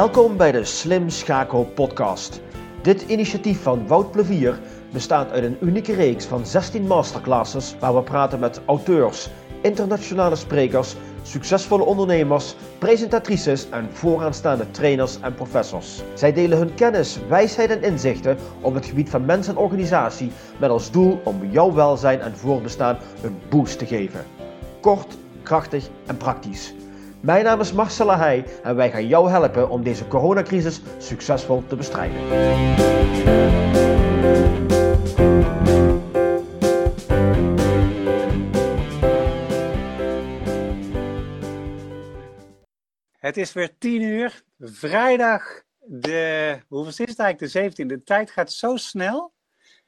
Welkom bij de Slim Schakel podcast. Dit initiatief van Wout Plevier bestaat uit een unieke reeks van 16 masterclasses waar we praten met auteurs, internationale sprekers, succesvolle ondernemers, presentatrices en vooraanstaande trainers en professors. Zij delen hun kennis, wijsheid en inzichten op het gebied van mens en organisatie met als doel om jouw welzijn en voorbestaan een boost te geven. Kort, krachtig en praktisch. Mijn naam is Marcella en wij gaan jou helpen om deze coronacrisis succesvol te bestrijden. Het is weer tien uur, vrijdag, de, hoeveel is het eigenlijk, de 17 De tijd gaat zo snel,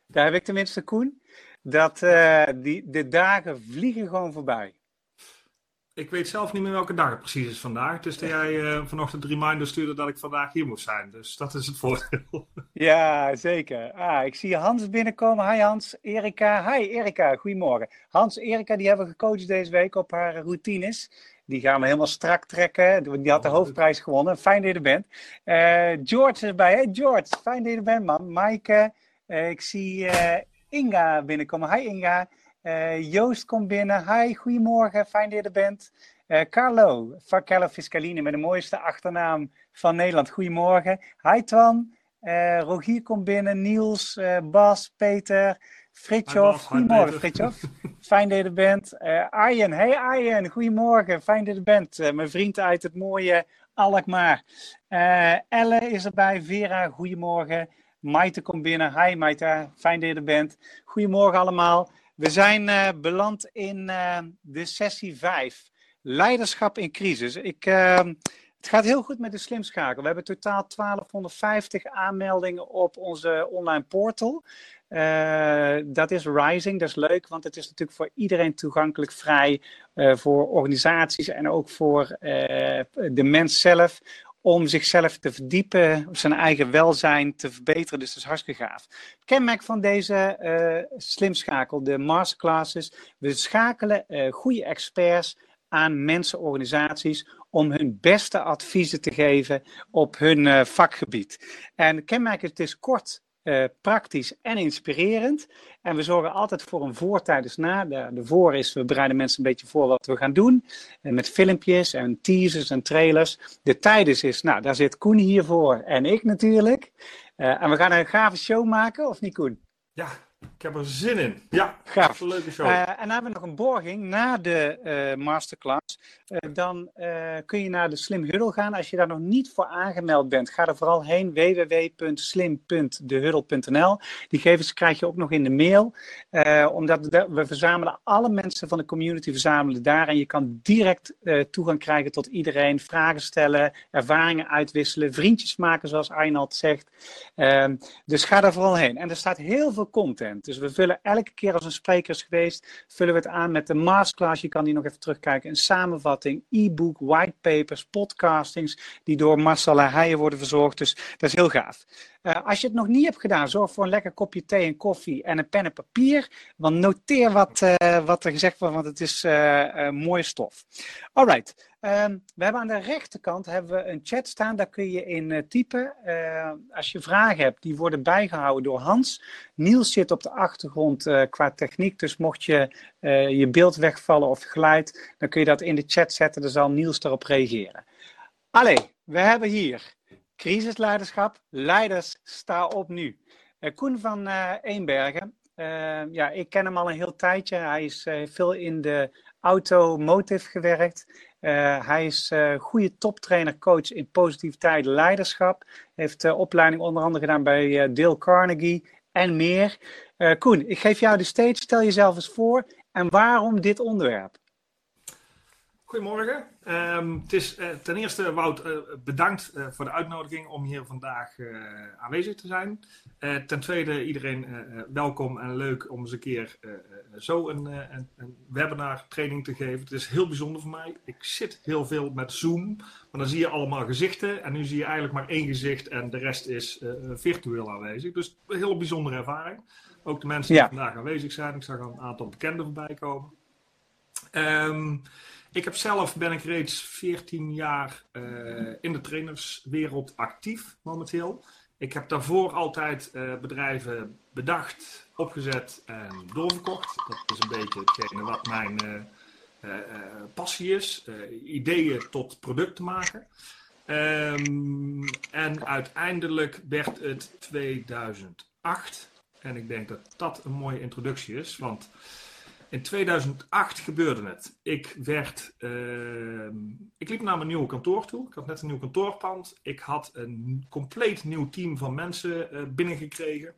daar heb ik tenminste Koen, dat uh, die, de dagen vliegen gewoon voorbij. Ik weet zelf niet meer welke dag het precies is vandaag. Dus dat jij uh, vanochtend reminder stuurde dat ik vandaag hier moest zijn. Dus dat is het voordeel. Ja, zeker. Ah, ik zie Hans binnenkomen. Hi Hans, Erika. Hi Erika, goedemorgen. Hans, Erika, die hebben we gecoacht deze week op haar routines. Die gaan we helemaal strak trekken. Die had de oh, hoofdprijs gewonnen. Fijn dat je er bent. Uh, George is erbij. Hey George, fijn dat je er bent man. Maaike, uh, ik zie Inga binnenkomen. Hi Inga. Uh, Joost komt binnen. Hi, goedemorgen. Fijn dat je er bent. Uh, Carlo, Carlo Fiscaline met de mooiste achternaam van Nederland. Goedemorgen. Hi Twan. Uh, Rogier komt binnen. Niels, Bas, Peter, Fritjof. Goedemorgen Fritjof. Fijn dat je er bent. Arjen. Hey Arjen, goedemorgen. Fijn dat je er bent. mijn vriend uit het mooie Alkmaar. Elle is erbij. Vera, goedemorgen. Maite komt binnen. Hi Maite, fijn dat je er bent. Goedemorgen allemaal. We zijn uh, beland in uh, de sessie 5. Leiderschap in crisis. Ik, uh, het gaat heel goed met de slimschakel. We hebben totaal 1250 aanmeldingen op onze online portal. dat is Rising, dat is leuk, want het is natuurlijk voor iedereen toegankelijk vrij. voor organisaties en ook voor de mens zelf om zichzelf te verdiepen, zijn eigen welzijn te verbeteren. Dus dat is hartstikke gaaf. Kenmerk van deze uh, slimschakel, de masterclasses, we schakelen uh, goede experts aan mensen, organisaties, om hun beste adviezen te geven op hun uh, vakgebied. En kenmerk is, het is kort, uh, praktisch en inspirerend. En we zorgen altijd voor een voor tijdens na. De, de, voor is, we bereiden mensen een beetje voor wat we gaan doen. En met filmpjes en teasers en trailers. De tijdens is, nou, daar zit Koen hiervoor en ik natuurlijk. Uh, en we gaan een gave show maken, of niet Koen? Ja, ik heb er zin in. Ja, gaaf. Een leuke show. Uh, en dan hebben we nog een borging na de uh, masterclass. Uh, dan kun je naar de Slim Huddle gaan. Als je daar nog niet voor aangemeld bent, ga er vooral heen. www.slim.dehuddle.nl Die gegevens krijg je ook nog in de mail. omdat we verzamelen alle mensen van de community verzamelen daar. En je kan direct toegang krijgen tot iedereen. Vragen stellen, ervaringen uitwisselen, vriendjes maken zoals Arnold zegt. Ehm, dus ga daar vooral heen. En er staat heel veel content. Dus we vullen elke keer als een spreker is geweest, vullen we het aan met de masterclass. Je kan die nog even terugkijken. Een samenvatting, e-book, whitepapers, podcastings, die door Marcella Heijen worden verzorgd. Dus dat is heel gaaf. Uh, als je het nog niet hebt gedaan, zorg voor een lekker kopje thee en koffie en een pen en papier. Want noteer wat, uh, wat er gezegd wordt, want het is uh, mooie stof. Alright. Um, we hebben aan de rechterkant hebben we een chat staan, daar kun je in typen. als je vragen hebt, die worden bijgehouden door Hans. Niels zit op de achtergrond qua techniek, dus mocht je je beeld wegvallen of geluid, dan kun je dat in de chat zetten, dan zal Niels daarop reageren. Allee, we hebben hier Crisisleiderschap, leiders, sta op nu. Uh, Koen van uh, Eenbergen, uh, ja, ik ken hem al een heel tijdje. Hij is veel in de automotive gewerkt. hij is goede toptrainer, coach in positiviteit, leiderschap. Heeft opleiding onder andere gedaan bij Dale Carnegie en meer. Koen, ik geef jou de stage. Stel jezelf eens voor en waarom dit onderwerp? Goedemorgen. Um, het is uh, ten eerste, Wout, uh, bedankt uh, voor de uitnodiging om hier vandaag aanwezig te zijn. ten tweede, iedereen welkom en leuk om eens een keer zo een, een, een, webinar training te geven. Het is heel bijzonder voor mij. Ik zit heel veel met Zoom, maar dan zie je allemaal gezichten. En nu zie je eigenlijk maar één gezicht en de rest is virtueel aanwezig. Dus een heel bijzondere ervaring. Ook de mensen die vandaag aanwezig zijn. Ik zag een aantal bekenden voorbij komen. Um, Ik heb zelf, ben ik reeds 14 jaar uh, in de trainerswereld actief momenteel. Ik heb daarvoor altijd uh, bedrijven bedacht, opgezet en doorverkocht. Dat is een beetje hetgene wat mijn uh, passie is. ideeën tot producten maken. Um, en uiteindelijk werd het 2008. En ik denk dat dat een mooie introductie is. Want in 2008 gebeurde het. Ik werd. Uh, ik liep naar mijn nieuwe kantoor toe. Ik had net een nieuw kantoorpand. Ik had een compleet nieuw team van mensen uh, binnengekregen.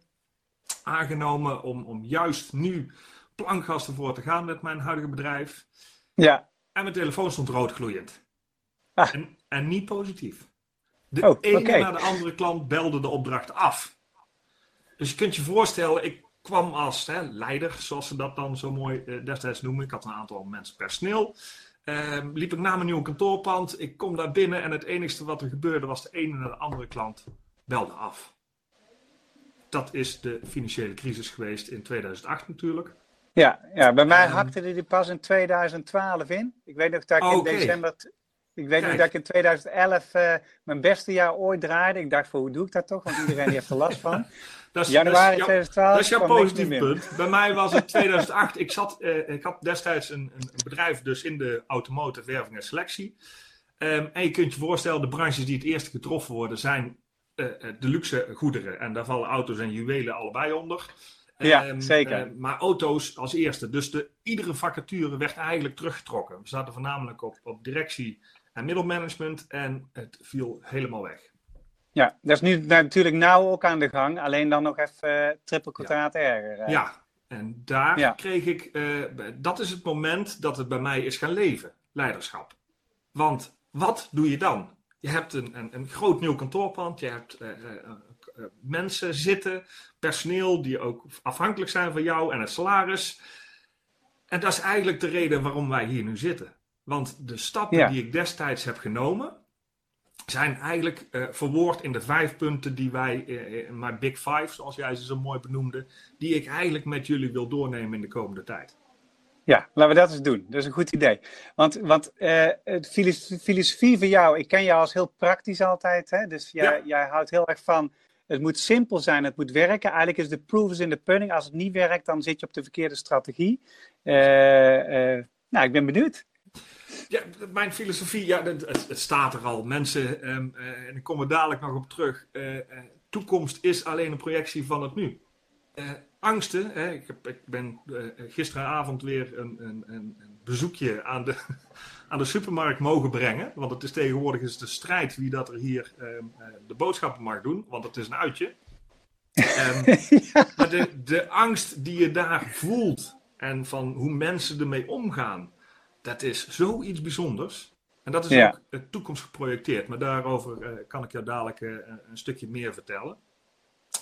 Aangenomen om, om juist nu plankgasten voor te gaan met mijn huidige bedrijf. Ja. En mijn telefoon stond roodgloeiend. Ah. En, en niet positief. De oh, ene okay. na de andere klant belde de opdracht af. Dus je kunt je voorstellen, ik kwam als hè, leider, zoals ze dat dan zo mooi uh, destijds noemen. Ik had een aantal mensen personeel. Uh, liep ik naar mijn nieuwe kantoorpand. Ik kom daar binnen en het enige wat er gebeurde was de ene na de andere klant belde af. Dat is de financiële crisis geweest in 2008 natuurlijk. Ja, ja bij mij hakte die pas in 2012 in. Ik weet nog dat ik in okay. december ik weet nog dat ik in 2011 uh, mijn beste jaar ooit draaide. Ik dacht, voor hoe doe ik dat toch? Want iedereen heeft er last van. dat is, Januari dat is, 2012. Dat is jouw positief punt. Bij mij was het 2008. ik, zat, uh, ik had destijds een, een, bedrijf dus in de automotive werving en selectie. Um, en je kunt je voorstellen, de branches die het eerst getroffen worden zijn uh, de luxe goederen. En daar vallen auto's en juwelen allebei onder. Ja, um, zeker. maar auto's als eerste. Dus de, iedere vacature werd eigenlijk teruggetrokken. We zaten voornamelijk op, op directie en middelmanagement en het viel helemaal weg. Ja, dat is nu natuurlijk nauw ook aan de gang, alleen dan nog even uh, triple kwadraat ja. erger. Uh. Ja, en daar ja. kreeg ik, uh, dat is het moment dat het bij mij is gaan leven, leiderschap. Want wat doe je dan? Je hebt een, een, een groot nieuw kantoorpand, je hebt uh, mensen zitten, personeel die ook afhankelijk zijn van jou en het salaris. En dat is eigenlijk de reden waarom wij hier nu zitten. Want de stappen ja. die ik destijds heb genomen, zijn eigenlijk uh, verwoord in de vijf punten die wij, uh, in mijn Big Five, zoals jij ze zo mooi benoemde, die ik eigenlijk met jullie wil doornemen in de komende tijd. Ja, laten we dat eens doen. Dat is een goed idee. Want, want uh, filosofie van jou, ik ken jou als heel praktisch altijd. Hè? Dus jij, ja. jij houdt heel erg van, het moet simpel zijn, het moet werken. Eigenlijk is de proof is in the pudding. Als het niet werkt, dan zit je op de verkeerde strategie. nou, ik ben benieuwd. Ja, mijn filosofie, ja, het, het staat er al. Mensen, um, uh, en ik kom er dadelijk nog op terug. Uh, uh, toekomst is alleen een projectie van het nu. angsten, hè, ik, heb, ik ben gisteravond weer een, een, een, bezoekje aan de, aan de supermarkt mogen brengen. Want het is tegenwoordig is de strijd wie dat er hier ehm, de boodschappen mag doen. Want het is een uitje. Um, ja. Maar de, de angst die je daar voelt en van hoe mensen ermee omgaan dat is zoiets bijzonders. En dat is ja. ook de toekomst geprojecteerd. Maar daarover uh, kan ik jou dadelijk uh, een stukje meer vertellen.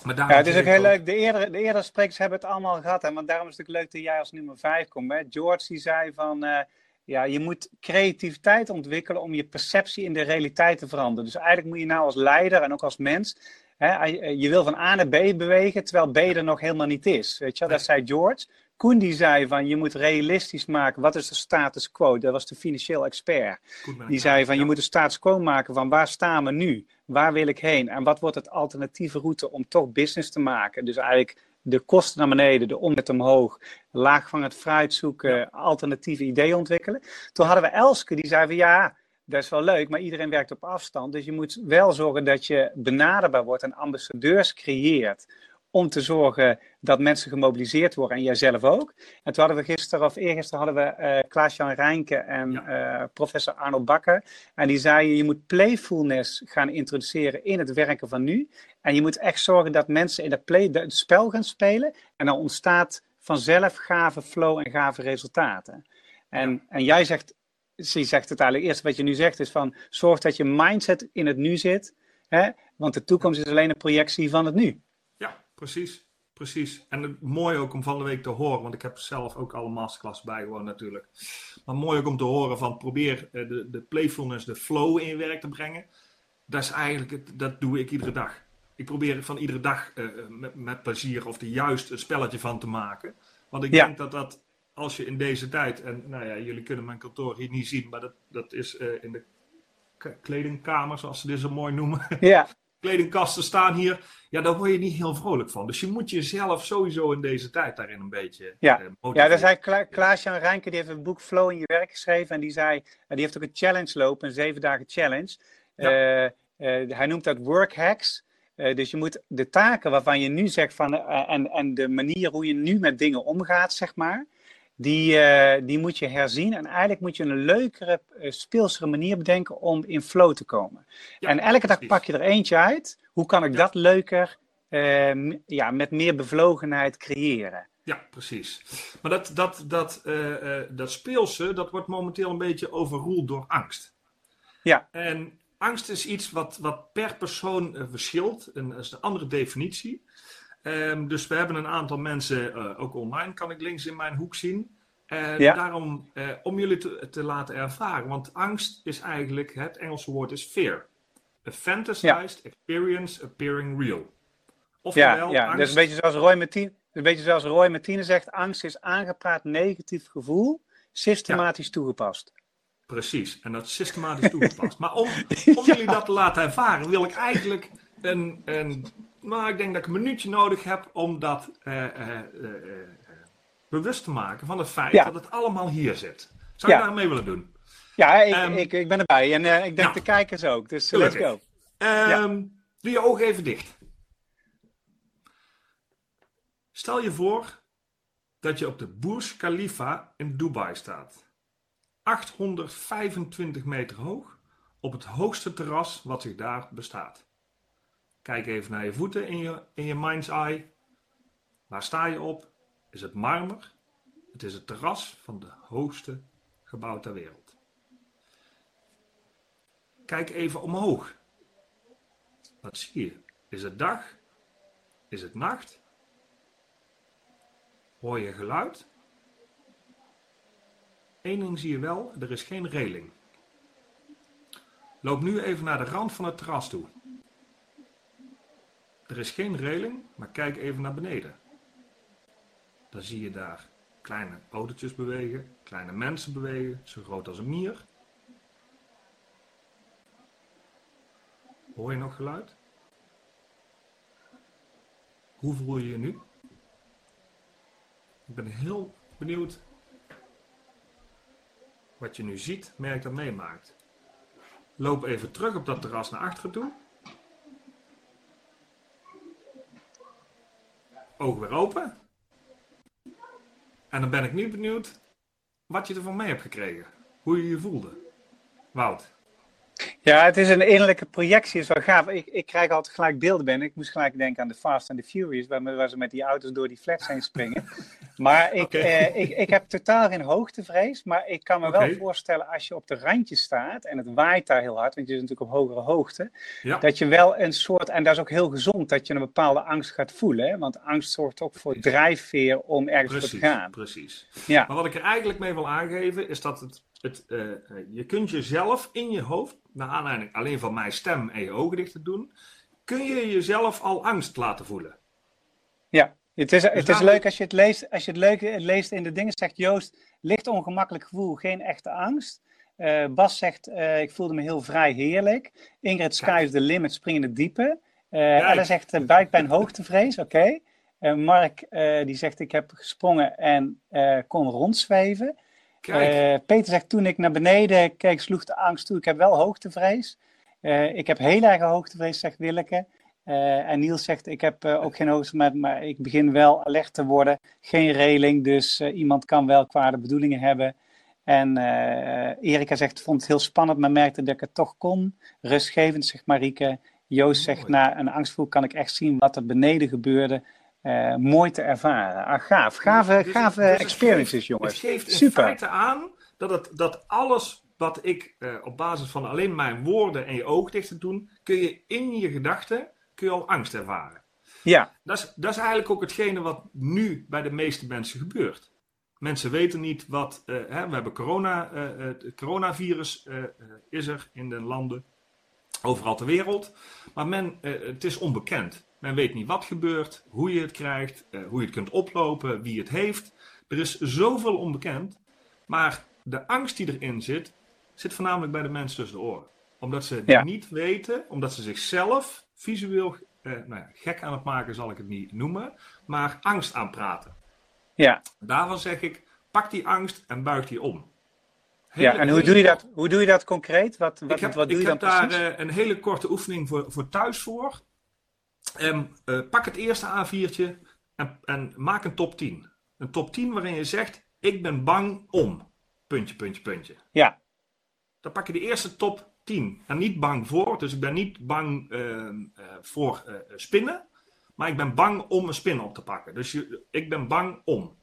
Maar ja, het is ook heel ook... leuk. De eerdere, de eerdere sprekers hebben het allemaal gehad. Hè? Want daarom is het ook leuk dat jij als nummer 5 komt. Hè? George die zei van... Uh, ja, je moet creativiteit ontwikkelen om je perceptie in de realiteit te veranderen. Dus eigenlijk moet je nou als leider en ook als mens... Hè, je wil van A naar B bewegen, terwijl B er nog helemaal niet is. Weet je? Dat zei George. Koen die zei van je moet realistisch maken, wat is de status quo? Dat was de financieel expert. Die zei van je moet de status quo maken van waar staan we nu? Waar wil ik heen? En wat wordt het alternatieve route om toch business te maken? Dus eigenlijk de kosten naar beneden, de omzet omhoog, laag van het fruit zoeken, ja. alternatieve ideeën ontwikkelen. Toen hadden we Elske die zei van ja, dat is wel leuk, maar iedereen werkt op afstand. Dus je moet wel zorgen dat je benaderbaar wordt en ambassadeurs creëert om te zorgen dat mensen gemobiliseerd worden en jijzelf ook. En toen hadden we gisteren of eergisteren hadden we uh, Klaas-Jan Rijnke en ja. uh, professor Arnold Bakker. En die zeiden je moet playfulness gaan introduceren in het werken van nu. En je moet echt zorgen dat mensen in het, play, het spel gaan spelen. En dan ontstaat vanzelf gave flow en gave resultaten. En, ja. en jij zegt, je zegt het eigenlijk eerst wat je nu zegt is van zorg dat je mindset in het nu zit. Hè? Want de toekomst is alleen een projectie van het nu. Precies, precies. En het, mooi ook om van de week te horen, want ik heb zelf ook al een masterclass bijgewoond natuurlijk. Maar mooi ook om te horen van probeer de, de playfulness, de flow in je werk te brengen. Dat is eigenlijk, het, dat doe ik iedere dag. Ik probeer van iedere dag uh, met, met plezier of er juist een spelletje van te maken. Want ik ja. denk dat dat als je in deze tijd, en nou ja, jullie kunnen mijn kantoor hier niet zien, maar dat, dat is in de kledingkamer, zoals ze dit zo mooi noemen. Ja. Kledingkasten staan hier. Ja, daar word je niet heel vrolijk van. Dus je moet jezelf sowieso in deze tijd daarin een beetje. Ja, uh, ja daar zei Kla Klaas-Jan Rijnke, die heeft een boek Flow in je werk geschreven. En die zei, die heeft ook een challenge lopen, een zeven dagen challenge. Ja. Uh, hij noemt dat work hacks. dus je moet de taken waarvan je nu zegt van, en, en de manier hoe je nu met dingen omgaat, zeg maar die, uh, die moet je herzien. En eigenlijk moet je een leukere, uh, speelsere manier bedenken om in flow te komen. Ja, en elke dag pak je er eentje uit. Hoe kan ik ja. dat leuker, uh, ja, met meer bevlogenheid creëren? Ja, precies. Maar dat, dat, dat, dat speelse, dat wordt momenteel een beetje overroeld door angst. Ja. En angst is iets wat, wat per persoon verschilt. En dat is een andere definitie. Um, dus we hebben een aantal mensen, uh, ook online kan ik links in mijn hoek zien. En ja. daarom, uh, om jullie te, te, laten ervaren, want angst is eigenlijk, het Engelse woord is fear. A fantasized ja. experience appearing real. Oftewel, ja, ja. Angst... dus een beetje zoals Roy Martine, een beetje zoals Roy Martine zegt, angst is aangepraat negatief gevoel, systematisch toegepast. Precies, en dat systematisch toegepast. Maar om, om jullie dat te laten ervaren, wil ik eigenlijk een, een maar ik denk dat ik een minuutje nodig heb om dat uh, uh, uh, bewust te maken van het feit ja. dat het allemaal hier zit. Zou je ja. daarmee willen doen? Ja, ik, um, ik, ik ben erbij. En ik denk nou, de kijkers ook. Dus let's go. Um, ja. Doe je ogen even dicht. Stel je voor dat je op de Burj Khalifa in Dubai staat. 825 meter hoog op het hoogste terras wat zich daar bestaat. Kijk even naar je voeten in je, in je mind's eye. Waar sta je op? Is het marmer? Het is het terras van de hoogste gebouw ter wereld. Kijk even omhoog. Wat zie je? Is het dag? Is het nacht? Hoor je geluid? Eén ding zie je wel, er is geen reling. Loop nu even naar de rand van het terras toe. Er is geen reling, maar kijk even naar beneden. Dan zie je daar kleine autootjes bewegen, kleine mensen bewegen, zo groot als een mier. Hoor je nog geluid? Hoe voel je je nu? Ik ben heel benieuwd wat je nu ziet, merkt en meemaakt. Loop even terug op dat terras naar achteren toe. Ogen weer open. En dan ben ik nu benieuwd wat je ervan mee hebt gekregen. Hoe je je voelde. Wout. Ja, het is een innerlijke projectie. is wel gaaf. Ik, ik krijg altijd gelijk beelden binnen. Ik moest gelijk denken aan de Fast and the Furious, waar, waar ze met die auto's door die flats heen springen. Maar ik, eh, ik, ik heb totaal geen hoogtevrees. Maar ik kan me okay. wel voorstellen, als je op de randje staat en het waait daar heel hard, want je zit natuurlijk op hogere hoogte, ja. dat je wel een soort, en dat is ook heel gezond, dat je een bepaalde angst gaat voelen. Hè? Want angst zorgt ook voor drijfveer om ergens precies, voor te gaan. Precies. Ja. Maar wat ik er eigenlijk mee wil aangeven, is dat het het, uh, je kunt jezelf in je hoofd, naar aanleiding alleen van mijn stem en je ogen dicht te doen, kun je jezelf al angst laten voelen. Ja, het is, het is leuk als je het leest, als je het leuk leest in de dingen, zegt Joost, licht ongemakkelijk gevoel, geen echte angst. Uh, Bas zegt, uh, ik voelde me heel vrij heerlijk. Ingrid, sky is the limit, spring in het diepe. Uh, Ella zegt, buikpijn, hoogtevrees, oké. Okay. Mark, die zegt, ik heb gesprongen en kon rondzweven. Peter zegt, toen ik naar beneden keek, sloeg de angst toe. Ik heb wel hoogtevrees. Ik heb heel erg hoogtevrees, zegt Willeke. Uh, en Niels zegt, ik heb ook geen hoogtevrees, maar ik begin wel alert te worden. Geen reling, dus iemand kan wel kwade bedoelingen hebben. En Erika zegt, vond het heel spannend, maar merkte dat ik het toch kon. Rustgevend, zegt Marieke. Joost zegt, na een angstvoel kan ik echt zien wat er beneden gebeurde mooi te ervaren. Ah, gaaf. Gave, dus, gave dus experiences, geeft, jongens. Het geeft in Super. feite aan dat, het, dat alles wat ik op basis van alleen mijn woorden en je oog dicht te doen, kun je in je gedachten kun je al angst ervaren. Ja. Dat is, dat is eigenlijk ook hetgene wat nu bij de meeste mensen gebeurt. Mensen weten niet wat. Uh, hè, we hebben corona, het coronavirus is er in de landen, overal ter wereld. Maar men, het is onbekend. Men weet niet wat gebeurt, hoe je het krijgt, hoe je het kunt oplopen, wie het heeft. Er is zoveel onbekend, maar de angst die erin zit, zit voornamelijk bij de mensen tussen de oren. Omdat ze Ja. niet weten, omdat ze zichzelf visueel eh, nou ja, gek aan het maken, zal ik het niet noemen, maar angst aanpraten. Ja, Daarvan zeg ik, pak die angst en buig die om. ja. En hoe doe je dat, hoe doe je dat concreet? Wat, wat, ik heb, wat doe ik je dan heb daar precies? eh, een hele korte oefening voor, voor thuis voor. Eh, pak het eerste A4'tje en, en maak een top 10. Een top 10 waarin je zegt, ik ben bang om. Puntje, puntje, puntje. Ja, Dan pak je de eerste top 10. En niet bang voor, dus ik ben niet bang ehm, eh, voor eh, spinnen. Maar ik ben bang om een spin op te pakken. Dus je, ik ben bang om.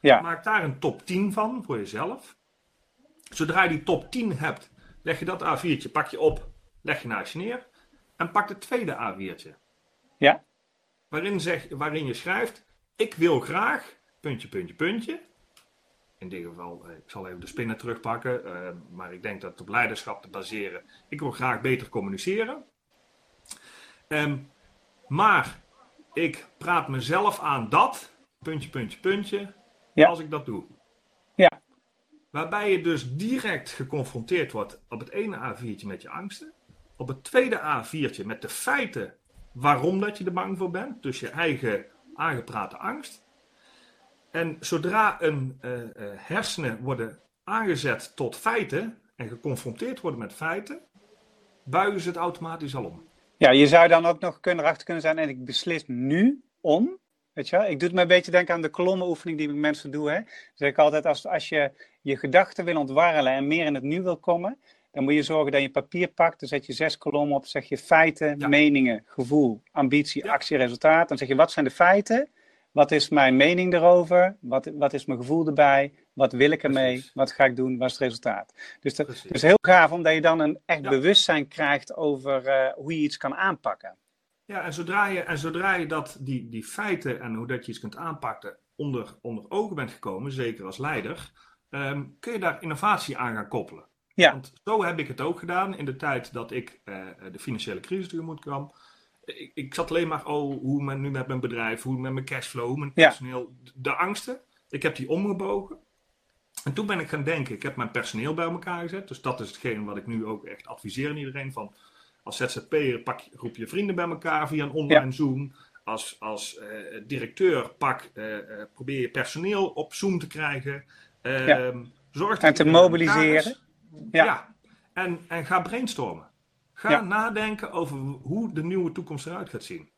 ja, Maak daar een top 10 van voor jezelf. Zodra je die top 10 hebt, leg je dat A4'tje, pak je op, leg je naast je neer. En pak het tweede A4'tje. ja, Waarin, zeg, waarin je schrijft, ik wil graag, puntje, puntje, puntje. In dit geval, eh, ik zal even de spinnen terugpakken, eh, maar ik denk dat op leiderschap te baseren. Ik wil graag beter communiceren. Ehm, maar ik praat mezelf aan dat, puntje, puntje, puntje, Ja. als ik dat doe. Ja. Waarbij je dus direct geconfronteerd wordt op het ene A4'tje met je angsten. Op het tweede A4'tje met de feiten waarom dat je er bang voor bent. Dus je eigen aangeprate angst. En zodra een eh, eh, hersenen worden aangezet tot feiten en geconfronteerd worden met feiten, buigen ze het automatisch al om. ja, je zou dan ook nog kunnen, erachter kunnen zijn en ik beslis nu om. Weet je wel? Ik doe het me een beetje denken aan de kolommenoefening die ik met mensen doe. Hè? Dan zeg ik altijd, als, als je je gedachten wil ontwarrelen en meer in het nu wil komen, dan moet je zorgen dat je papier pakt. Dan zet je zes kolommen op, zeg je feiten, Ja. meningen, gevoel, ambitie, Ja. actie, resultaat. Dan zeg je, wat zijn de feiten? Wat is mijn mening erover? Wat, wat is mijn gevoel erbij? Wat wil ik ermee? Precies. Wat ga ik doen? Wat is het resultaat? Dus dat is heel gaaf, omdat je dan een echt Ja. bewustzijn krijgt over eh, hoe je iets kan aanpakken. Ja, en zodra je, en zodra je dat, die, die feiten en hoe dat je iets kunt aanpakken onder, onder ogen bent gekomen, zeker als leider, ehm, kun je daar innovatie aan gaan koppelen. Ja. Want zo heb ik het ook gedaan in de tijd dat ik eh, de financiële crisis tegemoet kwam. Ik, ik zat alleen maar, oh, hoe men nu met mijn bedrijf, hoe met mijn cashflow, hoe mijn Ja. personeel, de angsten. Ik heb die omgebogen. En toen ben ik gaan denken, ik heb mijn personeel bij elkaar gezet. Dus dat is hetgeen wat ik nu ook echt adviseer aan iedereen. Van, als ZZP'er pak, roep je vrienden bij elkaar via een online Zoom. Als, als eh, directeur pak, eh, eh, probeer je personeel op Zoom te krijgen. Ehm, Ja. Zorg dat En te mobiliseren. is. Ja. Ja. En, en ga brainstormen. Ga Ja. nadenken over hoe de nieuwe toekomst eruit gaat zien.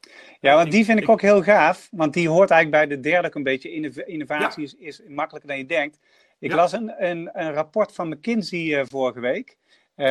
Ja, want die vind ik ik- ook heel gaaf. Want die hoort eigenlijk bij de derde ook een beetje. Innov- Innovatie is, is makkelijker dan je denkt. Ik Ja. las een, een, een rapport van McKinsey eh, vorige week. eh,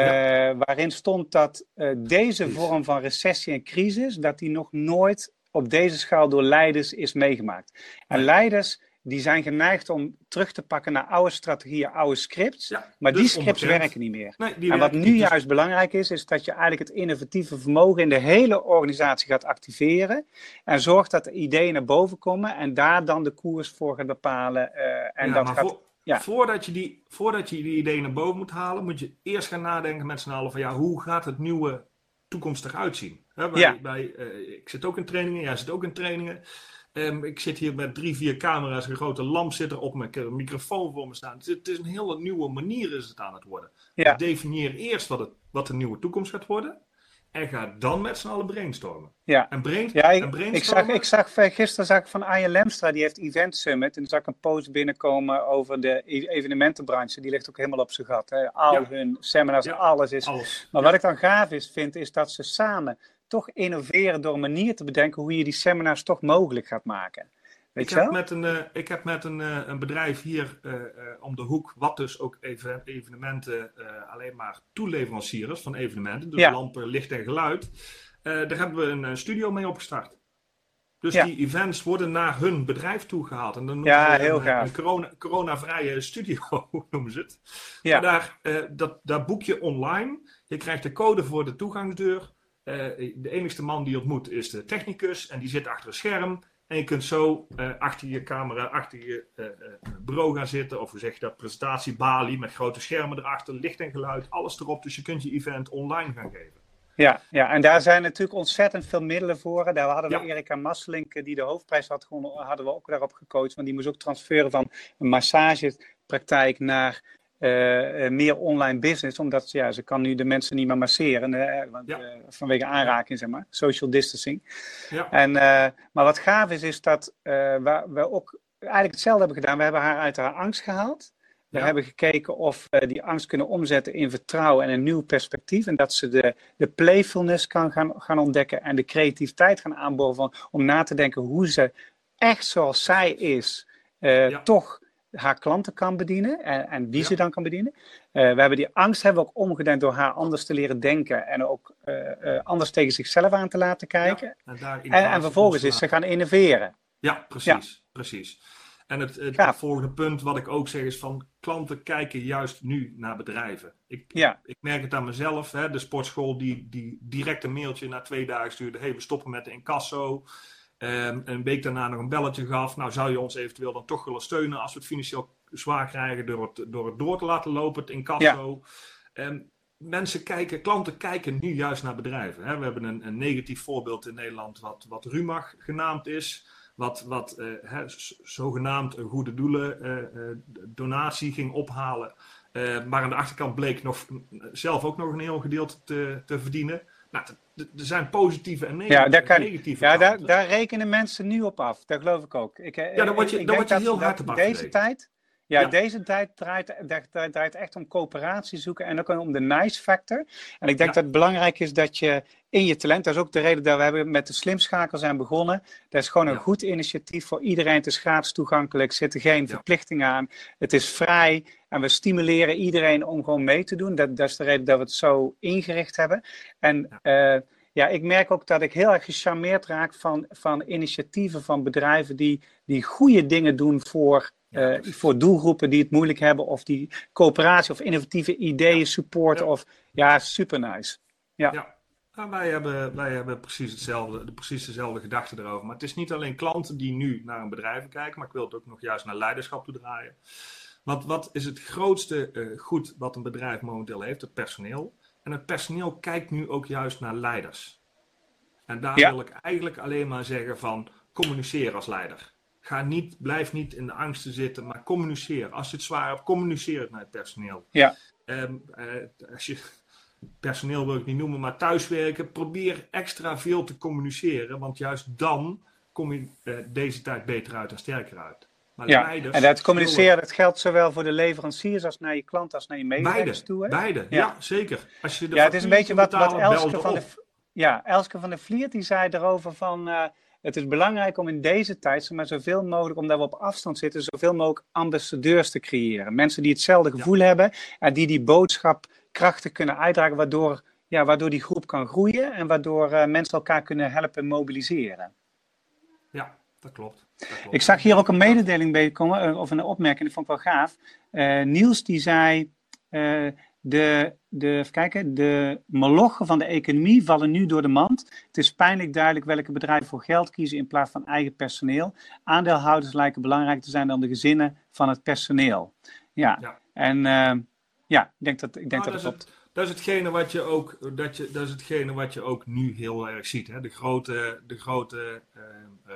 Waarin stond dat eh, deze vorm van recessie en crisis, dat die nog nooit op deze schaal door leiders is meegemaakt. En leiders die zijn geneigd om terug te pakken naar oude strategieën, oude scripts. Ja, Maar dus die scripts onbekend. werken niet meer. Nee, En wat nu. Dus- juist belangrijk is, is dat je eigenlijk het innovatieve vermogen in de hele organisatie gaat activeren. En zorgt dat de ideeën naar boven komen en daar dan de koers voor gaat bepalen. eh, en Ja, dat maar gaat. voor- ja. voordat, je die, voordat je die ideeën naar boven moet halen, moet je eerst gaan nadenken met z'n allen van ja, hoe gaat het nieuwe toekomst eruit zien? Hè, wij, Ja. wij, eh, ik zit ook in trainingen, jij zit ook in trainingen. Ehm, ik zit hier met drie, vier camera's, een grote lamp zit erop, met een microfoon voor me staan. Het is, het is een hele nieuwe manier is het aan het worden. Ja. Definieer eerst wat, het, wat de nieuwe toekomst gaat worden. En ga dan met z'n allen brainstormen. Ja. En, brain, Ja, en ik, ik, zag, brainstormen. ik zag gisteren zag ik van Arjen Lemstra, die heeft Event Summit. En toen zag ik een post binnenkomen over de e- evenementenbranche. Die ligt ook helemaal op zijn gat. Hè. Al Ja. hun seminars, Ja. alles is alles. Maar wat ik dan gaaf is, vind, is dat ze samen toch innoveren door een manier te bedenken hoe je die seminars toch mogelijk gaat maken. Weet Ik je heb wel? met een, eh, ik heb met een, eh, een bedrijf hier eh, om de hoek, wat dus ook even, evenementen, alleen maar toeleverancier is van evenementen, dus Ja. lampen, licht en geluid. daar hebben we een, studio mee opgestart. Dus Ja. die events worden naar hun bedrijf toe gehaald. En dan noemen Ja, ze heel een, gaaf. een corona, coronavrije studio, noemen ze het. Ja. Maar daar, dat, daar boek je online. Je krijgt de code voor de toegangsdeur. Eh, de enigste man die je ontmoet is de technicus. En die zit achter een scherm. En je kunt zo eh, achter je camera, achter je eh, bureau gaan zitten. Of hoe zeg je dat? Presentatiebalie met grote schermen erachter. Licht en geluid, alles erop. Dus je kunt je event online gaan geven. Ja, ja, en daar zijn natuurlijk ontzettend veel middelen voor. Daar hadden we Ja. Erika Masselink, die de hoofdprijs had gewonnen, hadden we ook daarop gecoacht. Want die moest ook transferen van een massagepraktijk naar eh, eh, meer online business. Omdat ja, ze kan nu de mensen niet meer masseren. eh, want, Ja. vanwege aanraking, zeg maar. Social distancing. Ja, En, maar wat gaaf is, is dat we, we ook eigenlijk hetzelfde hebben gedaan. We hebben haar uit haar angst gehaald. We Ja. hebben gekeken of we die angst kunnen omzetten in vertrouwen en een nieuw perspectief. En dat ze de, de playfulness kan gaan, gaan ontdekken en de creativiteit gaan aanboren van, om na te denken hoe ze echt zoals zij is, Ja. toch haar klanten kan bedienen en, en wie Ja. ze dan kan bedienen. Eh, we hebben die angst hebben we ook omgedend door haar anders te leren denken en ook eh, eh, anders tegen zichzelf aan te laten kijken. Ja, en, En, vervolgens is ze gaan innoveren. Ja, precies. precies. En het, het, volgende punt wat ik ook zeg is van klanten kijken juist nu naar bedrijven. Ik, Ja. ik merk het aan mezelf. Hè, de sportschool die, die direct een mailtje na twee dagen stuurde. hey, we stoppen met de incasso. Ehm, een week daarna nog een belletje gaf. Nou, zou je ons eventueel dan toch willen steunen als we het financieel zwaar krijgen door het, door het door te laten lopen, het incasso. Ehm, mensen kijken, klanten kijken nu juist naar bedrijven. Hè. We hebben een, een negatief voorbeeld in Nederland wat, wat Rumach genaamd is. Wat, wat eh, zogenaamd een goede doelen eh, eh, donatie ging ophalen. Eh, maar aan de achterkant bleek nog, zelf ook nog een heel gedeelte te, te verdienen. Nou, er zijn positieve en negatieve, Ja, daar kan- negatieve Ja, daar, daar rekenen mensen nu op af. Dat geloof ik ook. Ik, eh, Ja, dan word je- dan word je heel hard op Deze tijd, ja, Ja. deze tijd draait, draait, draait echt om coöperatie zoeken en ook om de nice factor. En ik denk Ja. dat het belangrijk is dat je in je talent, dat is ook de reden dat we hebben met de slimschakel zijn begonnen. Dat is gewoon een Ja. goed initiatief voor iedereen. Het is gratis toegankelijk, er zitten geen Ja. verplichtingen aan. Het is vrij en we stimuleren iedereen om gewoon mee te doen. Dat, dat is de reden dat we het zo ingericht hebben. En ja. ja, ik merk ook dat ik heel erg gecharmeerd raak van, van initiatieven van bedrijven die, die goede dingen doen voor, Eh, voor doelgroepen die het moeilijk hebben, of die coöperatie of innovatieve ideeën supporten. Ja. Of, ja, super nice. Ja. Ja. Nou, wij, hebben, wij hebben precies, hetzelfde, de, precies dezelfde gedachten erover. Maar het is niet alleen klanten die nu naar een bedrijf kijken, maar ik wil het ook nog juist naar leiderschap toe draaien. Want wat is het grootste eh, goed wat een bedrijf momenteel heeft? Het personeel. En het personeel kijkt nu ook juist naar leiders. En daar wil ik eigenlijk alleen maar zeggen van communiceer als leider. Ga niet, blijf niet in de angsten zitten, maar communiceer. Als je het zwaar hebt, communiceer het naar het personeel. Ja. Ehm, eh, als je personeel wil ik niet noemen, maar thuiswerken, probeer extra veel te communiceren, want juist dan kom je eh, deze tijd beter uit en sterker uit. Maar Ja, leiders en dat communiceren, dat geldt zowel voor de leveranciers als naar je klant als naar je medewerkers toe. Hè? beide. Ja. Ja. zeker. Als je de Ja, het is een beetje wat, wat Elske van de, ja, Elske van der Vliert die zei erover van... eh, het is belangrijk om in deze tijd, maar zoveel mogelijk, omdat we op afstand zitten, zoveel mogelijk ambassadeurs te creëren. Mensen die hetzelfde gevoel hebben en die die boodschap krachtig kunnen uitdragen, waardoor, ja, waardoor die groep kan groeien en waardoor eh, mensen elkaar kunnen helpen mobiliseren. Ja, dat klopt. dat klopt. Ik zag hier ook een mededeling bij komen, eh, of een opmerking, dat vond ik wel gaaf. Eh, Niels die zei, de, de, even kijken, de molochen van de economie vallen nu door de mand. Het is pijnlijk duidelijk welke bedrijven voor geld kiezen in plaats van eigen personeel. Aandeelhouders lijken belangrijker te zijn dan de gezinnen van het personeel. Ja, Ja. en eh, ja, ik denk dat, ik denk Nou, dat dat, het is klopt. het, dat is hetgene wat je ook, dat je, dat is hetgene wat je ook nu heel erg ziet. Hè? De grote, de grote eh,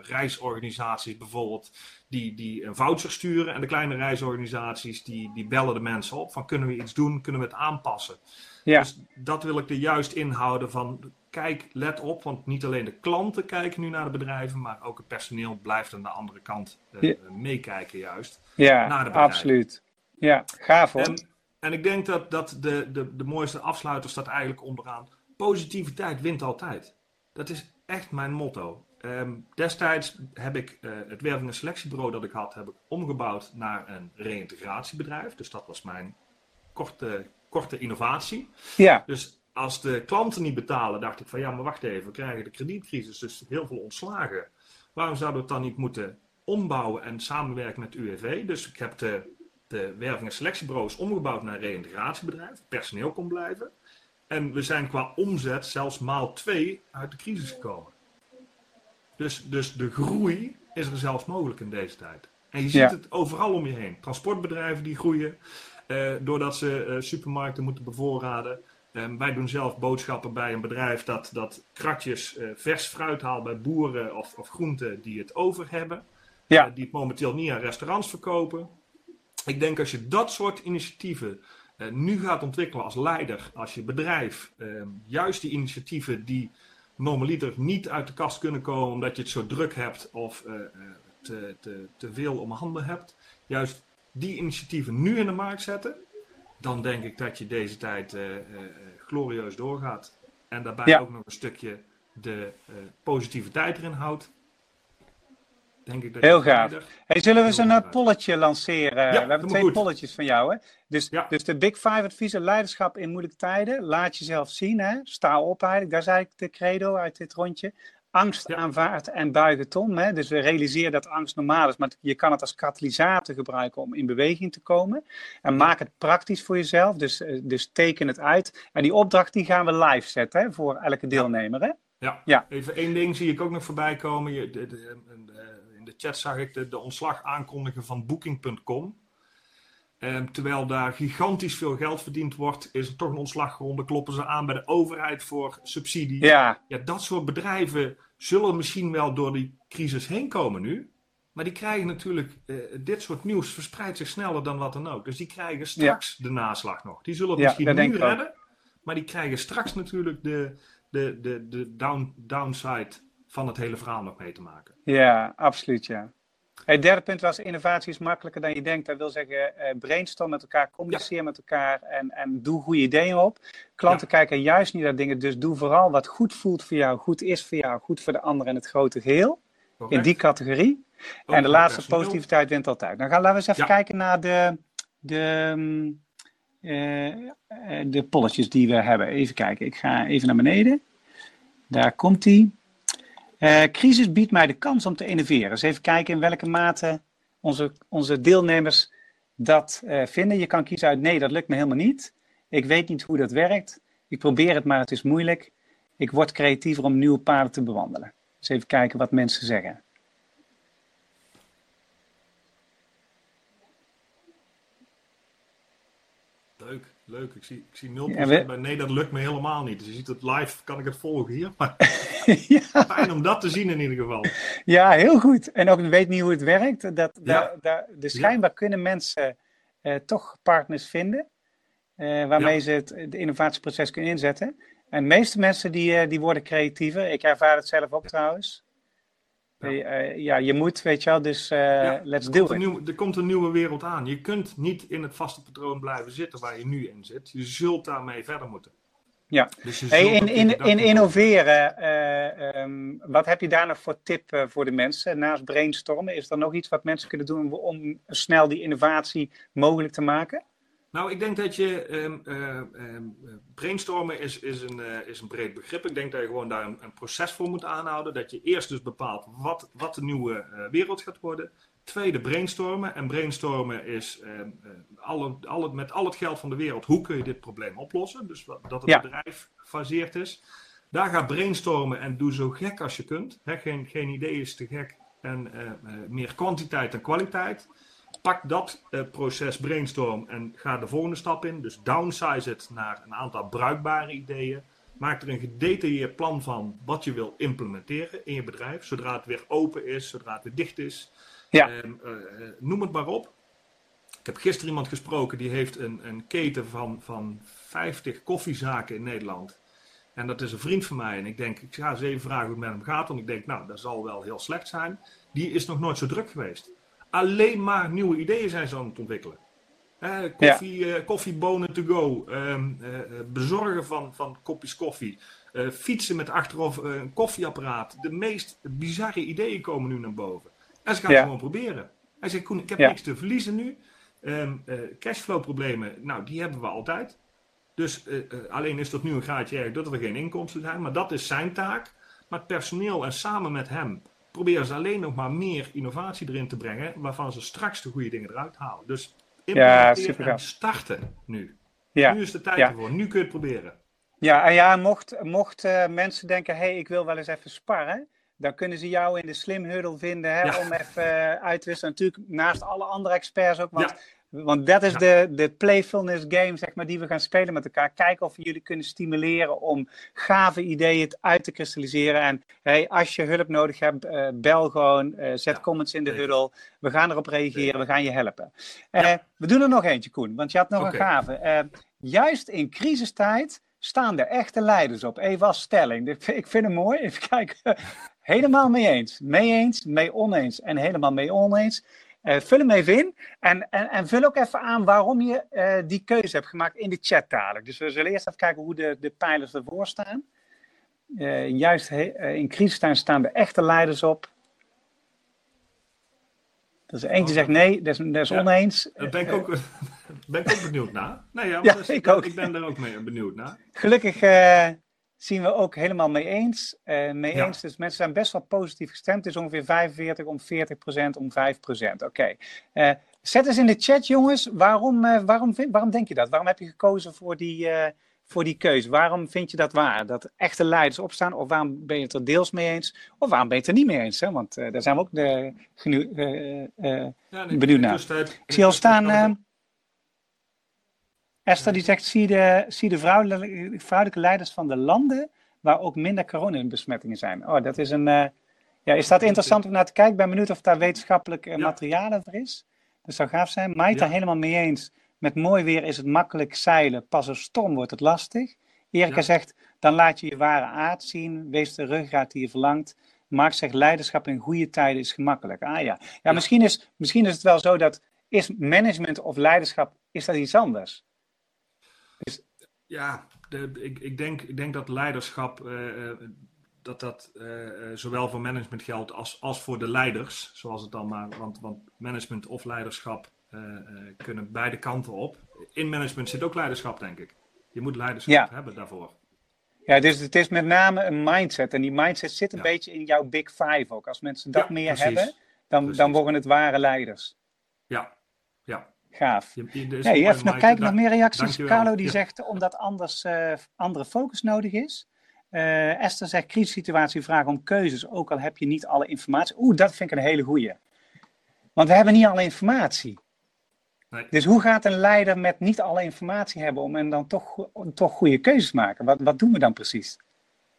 reisorganisaties bijvoorbeeld, die, die een voucher sturen. En de kleine reisorganisaties, die, die bellen de mensen op van kunnen we iets doen, kunnen we het aanpassen. Ja, Dus dat wil ik er juist inhouden van, kijk, let op, want niet alleen de klanten kijken nu naar de bedrijven, maar ook het personeel blijft aan de andere kant eh, Ja. meekijken juist. ja naar de bedrijven. absoluut. Ja, gaaf hoor. En, en ik denk dat, dat de, de, de mooiste afsluiter staat eigenlijk onderaan. Positiviteit wint altijd. Dat is echt mijn motto. Ehm, destijds heb ik eh, het werving- en selectiebureau dat ik had, heb ik omgebouwd naar een reïntegratiebedrijf. Dus dat was mijn korte, korte innovatie. ja, Dus als de klanten niet betalen, dacht ik van ja, maar wacht even, we krijgen de kredietcrisis, dus heel veel ontslagen. Waarom zouden we het dan niet moeten ombouwen en samenwerken met UWV? Dus ik heb de, de werving- en selectiebureaus omgebouwd naar een reïntegratiebedrijf. Personeel kon blijven. En we zijn qua omzet zelfs maal 2 uit de crisis gekomen. Dus, dus de groei is er zelfs mogelijk in deze tijd. En je ziet Ja. het overal om je heen. Transportbedrijven die groeien, eh, doordat ze eh, supermarkten moeten bevoorraden. Ehm, wij doen zelf boodschappen bij een bedrijf dat, dat kratjes eh, vers fruit haalt bij boeren of, of groenten die het over hebben. Ja. Eh, die het momenteel niet aan restaurants verkopen. Ik denk als je dat soort initiatieven eh, nu gaat ontwikkelen als leider, als je bedrijf, ehm, juist die initiatieven die normaliter niet uit de kast kunnen komen omdat je het zo druk hebt of eh, eh, te, te, te veel om handen hebt, juist die initiatieven nu in de markt zetten, dan denk ik dat je deze tijd glorieus doorgaat. En daarbij Ja. ook nog een stukje de positiviteit erin houdt. Denk ik dat Heel gaaf. Hey, zullen we goed. uh, polletje lanceren? we hebben twee goed. polletjes van jou. Hè? Dus, Ja. dus de Big Five adviezen, leiderschap in moeilijke tijden. Laat jezelf zien. Hè? Sta op eigenlijk. Daar is eigenlijk de credo uit dit rondje. Angst Ja. aanvaard en buigen tom. Hè? Dus we realiseren dat angst normaal is. Maar je kan het als katalysator gebruiken om in beweging te komen. En maak het praktisch voor jezelf. Dus, eh, dus teken het uit. En die opdracht die gaan we live zetten hè? voor elke deelnemer. Hè? Ja. Ja. even één ding zie ik ook nog voorbij komen. Je, de, de- de- in de chat zag ik de, de ontslag aankondigen van Booking.com. Ehm, terwijl daar gigantisch veel geld verdiend wordt, is er toch een ontslagronde. Kloppen ze aan bij de overheid voor subsidie. Ja, Ja, dat soort bedrijven zullen misschien wel door die crisis heen komen nu. Maar die krijgen natuurlijk, eh, dit soort nieuws verspreidt zich sneller dan wat dan ook. Dus die krijgen straks de naslag nog. Die zullen het Ja, misschien nu ook. redden. Maar die krijgen straks natuurlijk de, de, de, de down, downside van het hele verhaal nog mee te maken. Ja, absoluut, ja. Het derde punt was, innovatie is makkelijker dan je denkt. Dat wil zeggen, eh, brainstorm met elkaar, communiceer met elkaar en, en doe goede ideeën op. Klanten kijken juist niet naar dingen, dus doe vooral wat goed voelt voor jou, goed is voor jou, goed voor de ander en het grote geheel. In die categorie. Ook en de laatste personeel. positiviteit wint altijd. Dan gaan laten we eens even Ja. kijken naar de, de, mm, eh, eh, de polletjes die we hebben. Even kijken, ik ga even naar beneden. Daar komt die. Eh, crisis biedt mij de kans om te innoveren. Dus even kijken in welke mate onze, onze deelnemers dat eh, vinden. Je kan kiezen uit nee, dat lukt me helemaal niet. Ik weet niet hoe dat werkt. Ik probeer het, maar het is moeilijk. Ik word creatiever om nieuwe paden te bewandelen. Dus even kijken wat mensen zeggen. Leuk. Ik zie, ik zie 0% Ja, we- bij nee, dat lukt me helemaal niet. Dus je ziet het live, kan ik het volgen hier. Maar ja, fijn om dat te zien in ieder geval. ja, heel goed. En ook weet niet hoe het werkt. Dat, Ja. daar- daar- dus schijnbaar kunnen mensen eh, toch partners vinden. eh, waarmee Ja. ze het, het innovatieproces kunnen inzetten. En de meeste mensen die, eh, die worden creatiever. Ik ervaar het zelf ook trouwens. Ja. Eh, ja, je moet, weet je wel, dus Ja, let's do it. nieuw, er komt een nieuwe wereld aan. Je kunt niet in het vaste patroon blijven zitten waar je nu in zit. Je zult daarmee verder moeten. Ja. Dus Hey, in, in, in innoveren, eh, ehm, wat heb je daar nog voor tip voor de mensen? Naast brainstormen, is er nog iets wat mensen kunnen doen om, om snel die innovatie mogelijk te maken? Nou, ik denk dat je ehm, eh, ehm, brainstormen is, is, een, eh, is een breed begrip. Ik denk dat je gewoon daar een, een proces voor moet aanhouden. Dat je eerst dus bepaalt wat, wat de nieuwe eh, wereld gaat worden. Tweede, brainstormen. En brainstormen is ehm, eh, alle, alle, met al het geld van de wereld, hoe kun je dit probleem oplossen? Dus wat, dat het Ja. bedrijf gefaseerd is. Daar ga brainstormen en doe zo gek als je kunt. Hè, geen, geen idee is te gek. En meer kwantiteit dan kwaliteit. Pak dat eh, proces brainstorm en ga de volgende stap in. Dus downsize het naar een aantal bruikbare ideeën. Maak er een gedetailleerd plan van wat je wil implementeren in je bedrijf. Zodra het weer open is, zodra het weer dicht is. Ja. Ehm, eh, noem het maar op. Ik heb gisteren iemand gesproken die heeft een, een keten van, van 50 koffiezaken in Nederland. En dat is een vriend van mij. En ik denk, ik ga eens even vragen hoe het met hem gaat. Want ik denk, nou, dat zal wel heel slecht zijn. Die is nog nooit zo druk geweest. Alleen maar nieuwe ideeën zijn ze aan het ontwikkelen. Koffie, eh, koffiebonen to go. ehm, eh, eh, bezorgen van, van kopjes koffie. fietsen met achteraf een koffieapparaat. De meest bizarre ideeën komen nu naar boven. En ze gaan Ja. het gewoon proberen. Hij zegt, Koen, ik heb Ja. niks te verliezen nu. Ehm, eh, cashflow problemen, nou, die hebben we altijd. Dus alleen is dat nu een graadje erg dat er geen inkomsten zijn. Maar dat is zijn taak. Maar het personeel en samen met hem proberen ze alleen nog maar meer innovatie erin te brengen. Waarvan ze straks de goede dingen eruit halen. Dus implementeren en starten nu. Ja. Nu is de tijd Ja. ervoor. Nu kun je het proberen. Ja, en ja, mocht, mocht eh, mensen denken, hé, hey, ik wil wel eens even sparren, dan kunnen ze jou in de Slim vinden hè, Ja. om even eh, uit te wisselen. Natuurlijk naast alle andere experts ook, want Ja. Want dat is de, de playfulness game, zeg maar, die we gaan spelen met elkaar. Kijken of we jullie kunnen stimuleren om gave ideeën uit te kristalliseren. En hey, als je hulp nodig hebt, uh, bel gewoon, uh, zet comments in de huddle. We gaan erop reageren, we gaan je helpen. Uh, we doen er nog eentje, Koen, want je had nog okay. een gave. juist in crisistijd staan er echte leiders op. Even als stelling. Ik vind hem mooi. Even kijken. Helemaal mee eens. Mee eens, mee oneens en helemaal mee oneens. Uh, vul hem even in en, en, en, vul ook even aan waarom je uh, die keuze hebt gemaakt in de chat dadelijk. Dus we zullen eerst even kijken hoe de, de pijlers ervoor staan. Uh, juist in crisistijd staan de echte leiders op. Dus eentje zegt nee, dat is, dat is ja, oneens. Daar ben ik ook, ben ik ook benieuwd naar. Nee, ja, ja ik, ook. ik ben er ook mee benieuwd naar. Gelukkig zien we ook helemaal mee eens. Uh, mee ja. eens. Dus mensen zijn best wel positief gestemd. Het is ongeveer 45 om 40 procent om 5 procent. Oké. Okay. Uh, zet eens in de chat, jongens. Waarom, uh, waarom, waarom denk je dat? Waarom heb je gekozen voor die, voor die keuze? Waarom vind je dat waar? Dat echte leiders opstaan? Of waarom ben je het er deels mee eens? Of waarom ben je het er niet mee eens? Hè? Want daar zijn we ook de, genu, ja, nee, benieuwd naar. Ik zie al staan. Esther die zegt, zie de, zie de vrouwelijke, vrouwelijke leiders van de landen waar ook minder coronabesmettingen zijn. Oh, dat is een... Uh, ja, is dat interessant om naar te kijken? Ik ben benieuwd of daar wetenschappelijk uh, materiaal over is. Dat zou gaaf zijn. Maait ja. helemaal mee eens. Met mooi weer is het makkelijk zeilen. Pas als storm wordt het lastig. Erika zegt, dan laat je je ware aard zien. Wees de ruggraat die je verlangt. Mark zegt, leiderschap in goede tijden is gemakkelijk. Ah ja. Ja, ja. Misschien, is, misschien is het wel zo dat... Is management of leiderschap, is dat iets anders? Ja, de, ik, ik, denk, ik denk dat leiderschap, uh, dat dat uh, zowel voor management geldt als, als voor de leiders, zoals het dan maar, want, want management of leiderschap kunnen beide kanten op. In management zit ook leiderschap, denk ik. Je moet leiderschap ja. hebben daarvoor. Ja, dus het is met name een mindset. En die mindset zit een ja. beetje in jouw big five ook. Als mensen dat ja, meer precies. hebben, dan, dan worden het ware leiders. Ja, ja. Gaaf. Je, je, nee, even nog kijken naar meer reacties. Carlo die ja. zegt omdat anders uh, andere focus nodig is. Uh, Esther zegt crisissituatie vragen om keuzes, ook al heb je niet alle informatie. Oeh, dat vind ik een hele goeie. Want we hebben niet alle informatie. Nee. Dus hoe gaat een leider met niet alle informatie hebben om en dan toch, toch goede keuzes maken? Wat, wat doen we dan precies?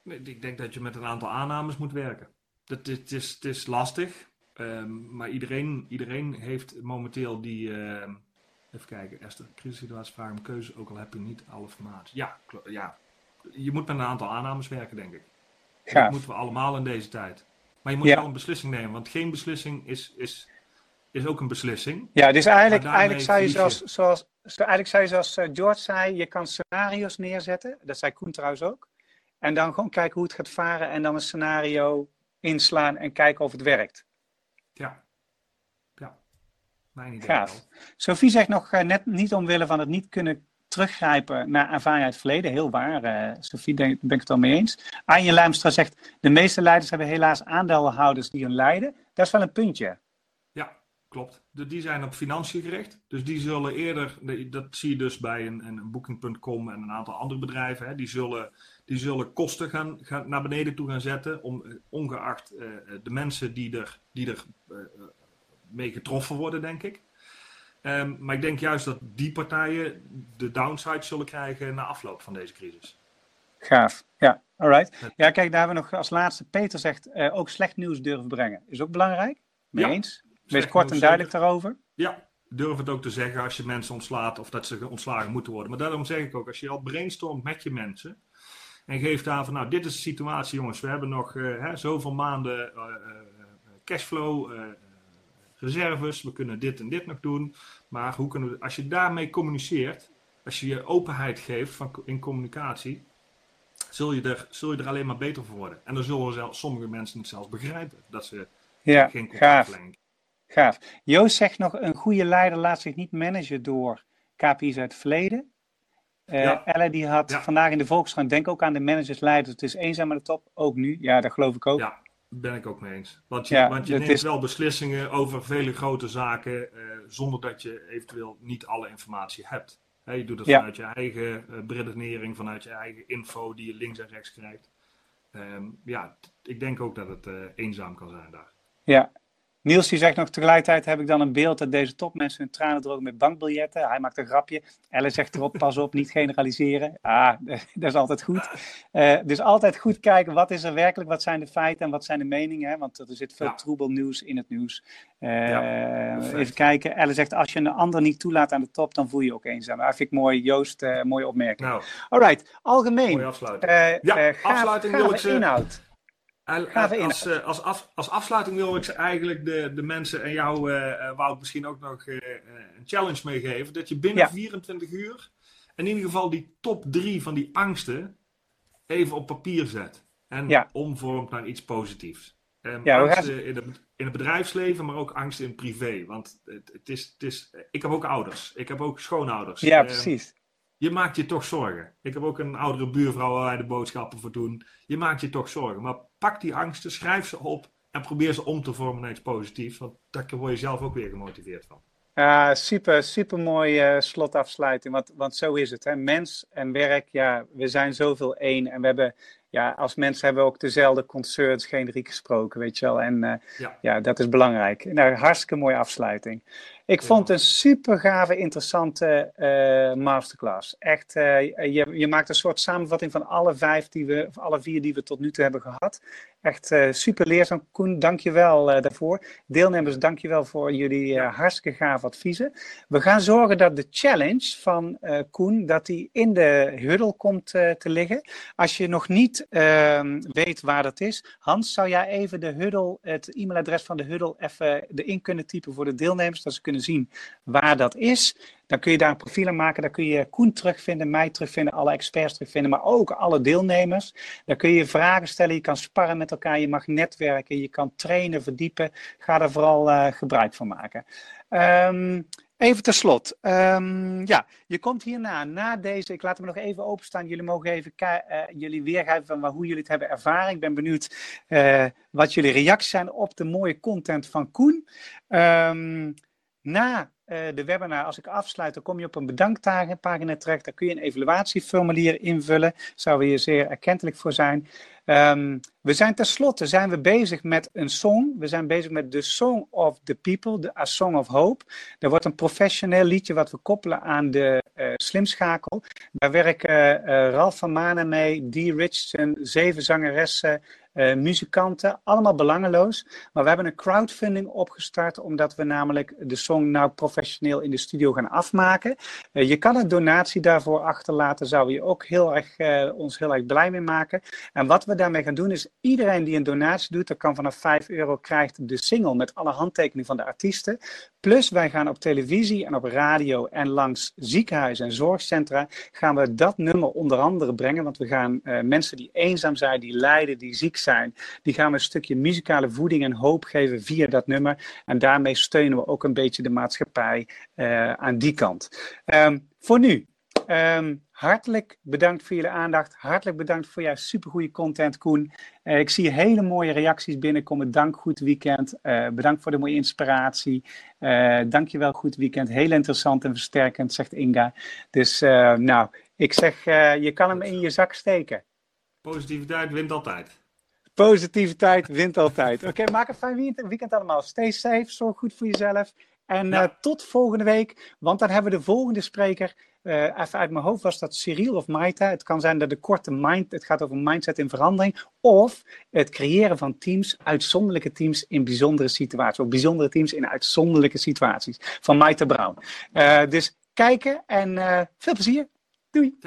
Ik denk dat je met een aantal aannames moet werken. Het, is, het is lastig, um, maar iedereen, iedereen heeft momenteel die, uh, Even kijken, Esther, crisissituatie vragen om keuze, ook al heb je niet alle informatie. Ja, ja, je moet met een aantal aannames werken, denk ik. Dat moeten we allemaal in deze tijd. Maar je moet ja. wel een beslissing nemen, want geen beslissing is, is, is ook een beslissing. Ja, dus eigenlijk, eigenlijk zou je zoals, zoals, eigenlijk zou je zoals George zei, je kan scenario's neerzetten. Dat zei Koen trouwens ook. En dan gewoon kijken hoe het gaat varen en dan een scenario inslaan en kijken of het werkt. Ja. Mijn idee Gaaf. Sophie zegt nog uh, net niet omwille van het niet kunnen teruggrijpen naar ervaring uit het verleden. Heel waar, uh, Sophie, daar ben ik het al mee eens. Anje Lijmstra zegt, de meeste leiders hebben helaas aandeelhouders die hun leiden. Dat is wel een puntje. Ja, klopt. De, die zijn op financiën gericht. Dus die zullen eerder, dat zie je dus bij een, een Booking.com en een aantal andere bedrijven, hè, die, zullen, die zullen kosten gaan, gaan, naar beneden toe gaan zetten, om, ongeacht uh, de mensen die er, die er uh, mee getroffen worden, denk ik. Um, maar ik denk juist dat die partijen de downside zullen krijgen na afloop van deze crisis. Gaaf, ja, alright. Ja, kijk, daar hebben we nog als laatste, Peter zegt, uh, ook slecht nieuws durven brengen. Is ook belangrijk, mee ja, eens? Wees kort en duidelijk zeker. daarover. Ja, durf het ook te zeggen als je mensen ontslaat of dat ze ontslagen moeten worden. Maar daarom zeg ik ook, als je al brainstormt met je mensen en geeft aan van, nou, dit is de situatie jongens, we hebben nog uh, hè, zoveel maanden uh, cashflow, reserves, we kunnen dit en dit nog doen. Maar hoe kunnen we, als je daarmee communiceert, als je je openheid geeft van, in communicatie, zul je, er, zul je er alleen maar beter voor worden. En dan zullen zelf, sommige mensen het zelfs begrijpen dat ze ja, geen gaaf. Gaaf. Joost zegt nog, een goede leider laat zich niet managen door KPI's uit het verleden. Uh, ja. Elle die had ja. vandaag in de Volkskrant, denk ook aan de managers, leiders. Het is eenzaam aan de top, ook nu. Ja, dat geloof ik ook. Ja, ben ik ook mee eens. Want je, ja, want je neemt is... wel beslissingen over vele grote zaken uh, zonder dat je eventueel niet alle informatie hebt. He, je doet het ja. vanuit je eigen uh, beredenering, vanuit je eigen info die je links en rechts krijgt. Um, ja, ik denk ook dat het eenzaam kan zijn daar. Ja, Niels die zegt nog tegelijkertijd heb ik dan een beeld dat deze topmensen hun tranen drogen met bankbiljetten. Hij maakt een grapje. Elle zegt erop, pas op, niet generaliseren. Ah, dat is altijd goed. Uh, dus altijd goed kijken, wat is er werkelijk, wat zijn de feiten en wat zijn de meningen. Hè? Want er zit veel ja. troebel nieuws in het nieuws. Uh, ja, even kijken. Elle zegt, als je een ander niet toelaat aan de top, dan voel je je ook eenzaam. Dat vind ik mooi, Joost, uh, mooie opmerking. Nou, Alright, algemeen. Mooie afsluiting. ja, afsluiting wil ik ze... inhoud. Als, als, af, als, afsluiting wil ik ze eigenlijk de, de mensen en jou, uh, Wout, misschien ook nog uh, een challenge meegeven. Dat je binnen ja. 24 uur in ieder geval die top drie van die angsten even op papier zet. En ja. omvormt naar iets positiefs. Um, ja, angsten gaan... in, het, in, het, bedrijfsleven, maar ook angsten in privé. Want het, het, is, het is, ik heb ook ouders. Ik heb ook schoonouders. Ja, um, precies je maakt je toch zorgen. Ik heb ook een oudere buurvrouw waar wij de boodschappen voor doen. Je maakt je toch zorgen. Maar pak die angsten, schrijf ze op en probeer ze om te vormen naar iets positiefs. Want daar word je zelf ook weer gemotiveerd van. Ja, super, super mooie uh, slotafsluiting. Want, want zo is het. Hè? Mens en werk, ja, we zijn zoveel één. En we hebben, ja, als mensen hebben we ook dezelfde concerns generiek gesproken, weet je wel. En uh, ja. ja. dat is belangrijk. Nou, hartstikke mooie afsluiting. Ik vond het een super gave, interessante uh, masterclass. Echt, uh, je, je maakt een soort samenvatting van alle vijf die we, of alle vier die we tot nu toe hebben gehad. Echt uh, super leerzaam. Koen, dank je wel daarvoor. Deelnemers, dank je wel voor jullie hartstikke gave adviezen. We gaan zorgen dat de challenge van Koen, dat die in de huddle komt te liggen. Als je nog niet ehm, weet waar dat is, Hans, zou jij even de huddle, het e-mailadres van de huddle even erin kunnen typen voor de deelnemers, dat ze kunnen zien waar dat is. Dan kun je daar een profiel aan maken. Dan kun je Koen terugvinden, mij terugvinden, alle experts terugvinden, maar ook alle deelnemers. Dan kun je vragen stellen, je kan sparren met elkaar, je mag netwerken, je kan trainen, verdiepen. Ga er vooral uh, gebruik van maken. Um, Even ter slot. Um, ja, je komt hierna, na deze, ik laat hem nog even openstaan. Jullie mogen even uh, jullie weergeven van hoe jullie het hebben ervaren. Ik ben benieuwd uh, wat jullie reacties zijn op de mooie content van Koen. Um, na uh, de webinar, als ik afsluit, dan kom je op een bedankpagina terecht. Daar kun je een evaluatieformulier invullen. Zou we hier zeer erkentelijk voor zijn. Um, we zijn tenslotte zijn we bezig met een song. We zijn bezig met The Song of the People, de A Song of Hope. Er wordt een professioneel liedje wat we koppelen aan de uh, slimschakel. Daar werken uh, Ralf van Manen mee, Dee Richardson, zeven zangeressen, uh, muzikanten, allemaal belangeloos. Maar we hebben een crowdfunding opgestart, omdat we namelijk de song nou professioneel in de studio gaan afmaken. Uh, je kan een donatie daarvoor achterlaten, zou je ook heel erg, uh, ons heel erg blij mee maken. En wat we daarmee gaan doen is, iedereen die een donatie doet, dat kan vanaf 5 euro, krijgt de single met alle handtekeningen van de artiesten. Plus wij gaan op televisie en op radio en langs ziekenhuizen en zorgcentra gaan we dat nummer onder andere brengen. Want we gaan uh, mensen die eenzaam zijn, die lijden, die ziek zijn, die gaan we een stukje muzikale voeding en hoop geven via dat nummer. En daarmee steunen we ook een beetje de maatschappij uh, aan die kant. Um, voor nu, um, hartelijk bedankt voor jullie aandacht. Hartelijk bedankt voor jouw supergoeie content, Koen. Uh, ik zie hele mooie reacties binnenkomen. Dank, goed weekend. Uh, bedankt voor de mooie inspiratie. Uh, dank je wel, goed weekend. Heel interessant en versterkend, zegt Inga. Dus nou, ik zeg, je kan hem in je zak steken. Positiviteit wint altijd. Positiviteit wint altijd. Oké, okay, maak een fijn weekend allemaal. Stay safe, zorg goed voor jezelf. En ja. tot volgende week, want dan hebben we de volgende spreker. Uh, even uit mijn hoofd was dat Cyril of Maita. Het kan zijn dat de korte mind, het gaat over mindset in verandering. Of het creëren van teams, uitzonderlijke teams in bijzondere situaties. Of bijzondere teams in uitzonderlijke situaties. Van Maita Brown. Uh, dus kijken en veel plezier. Doei.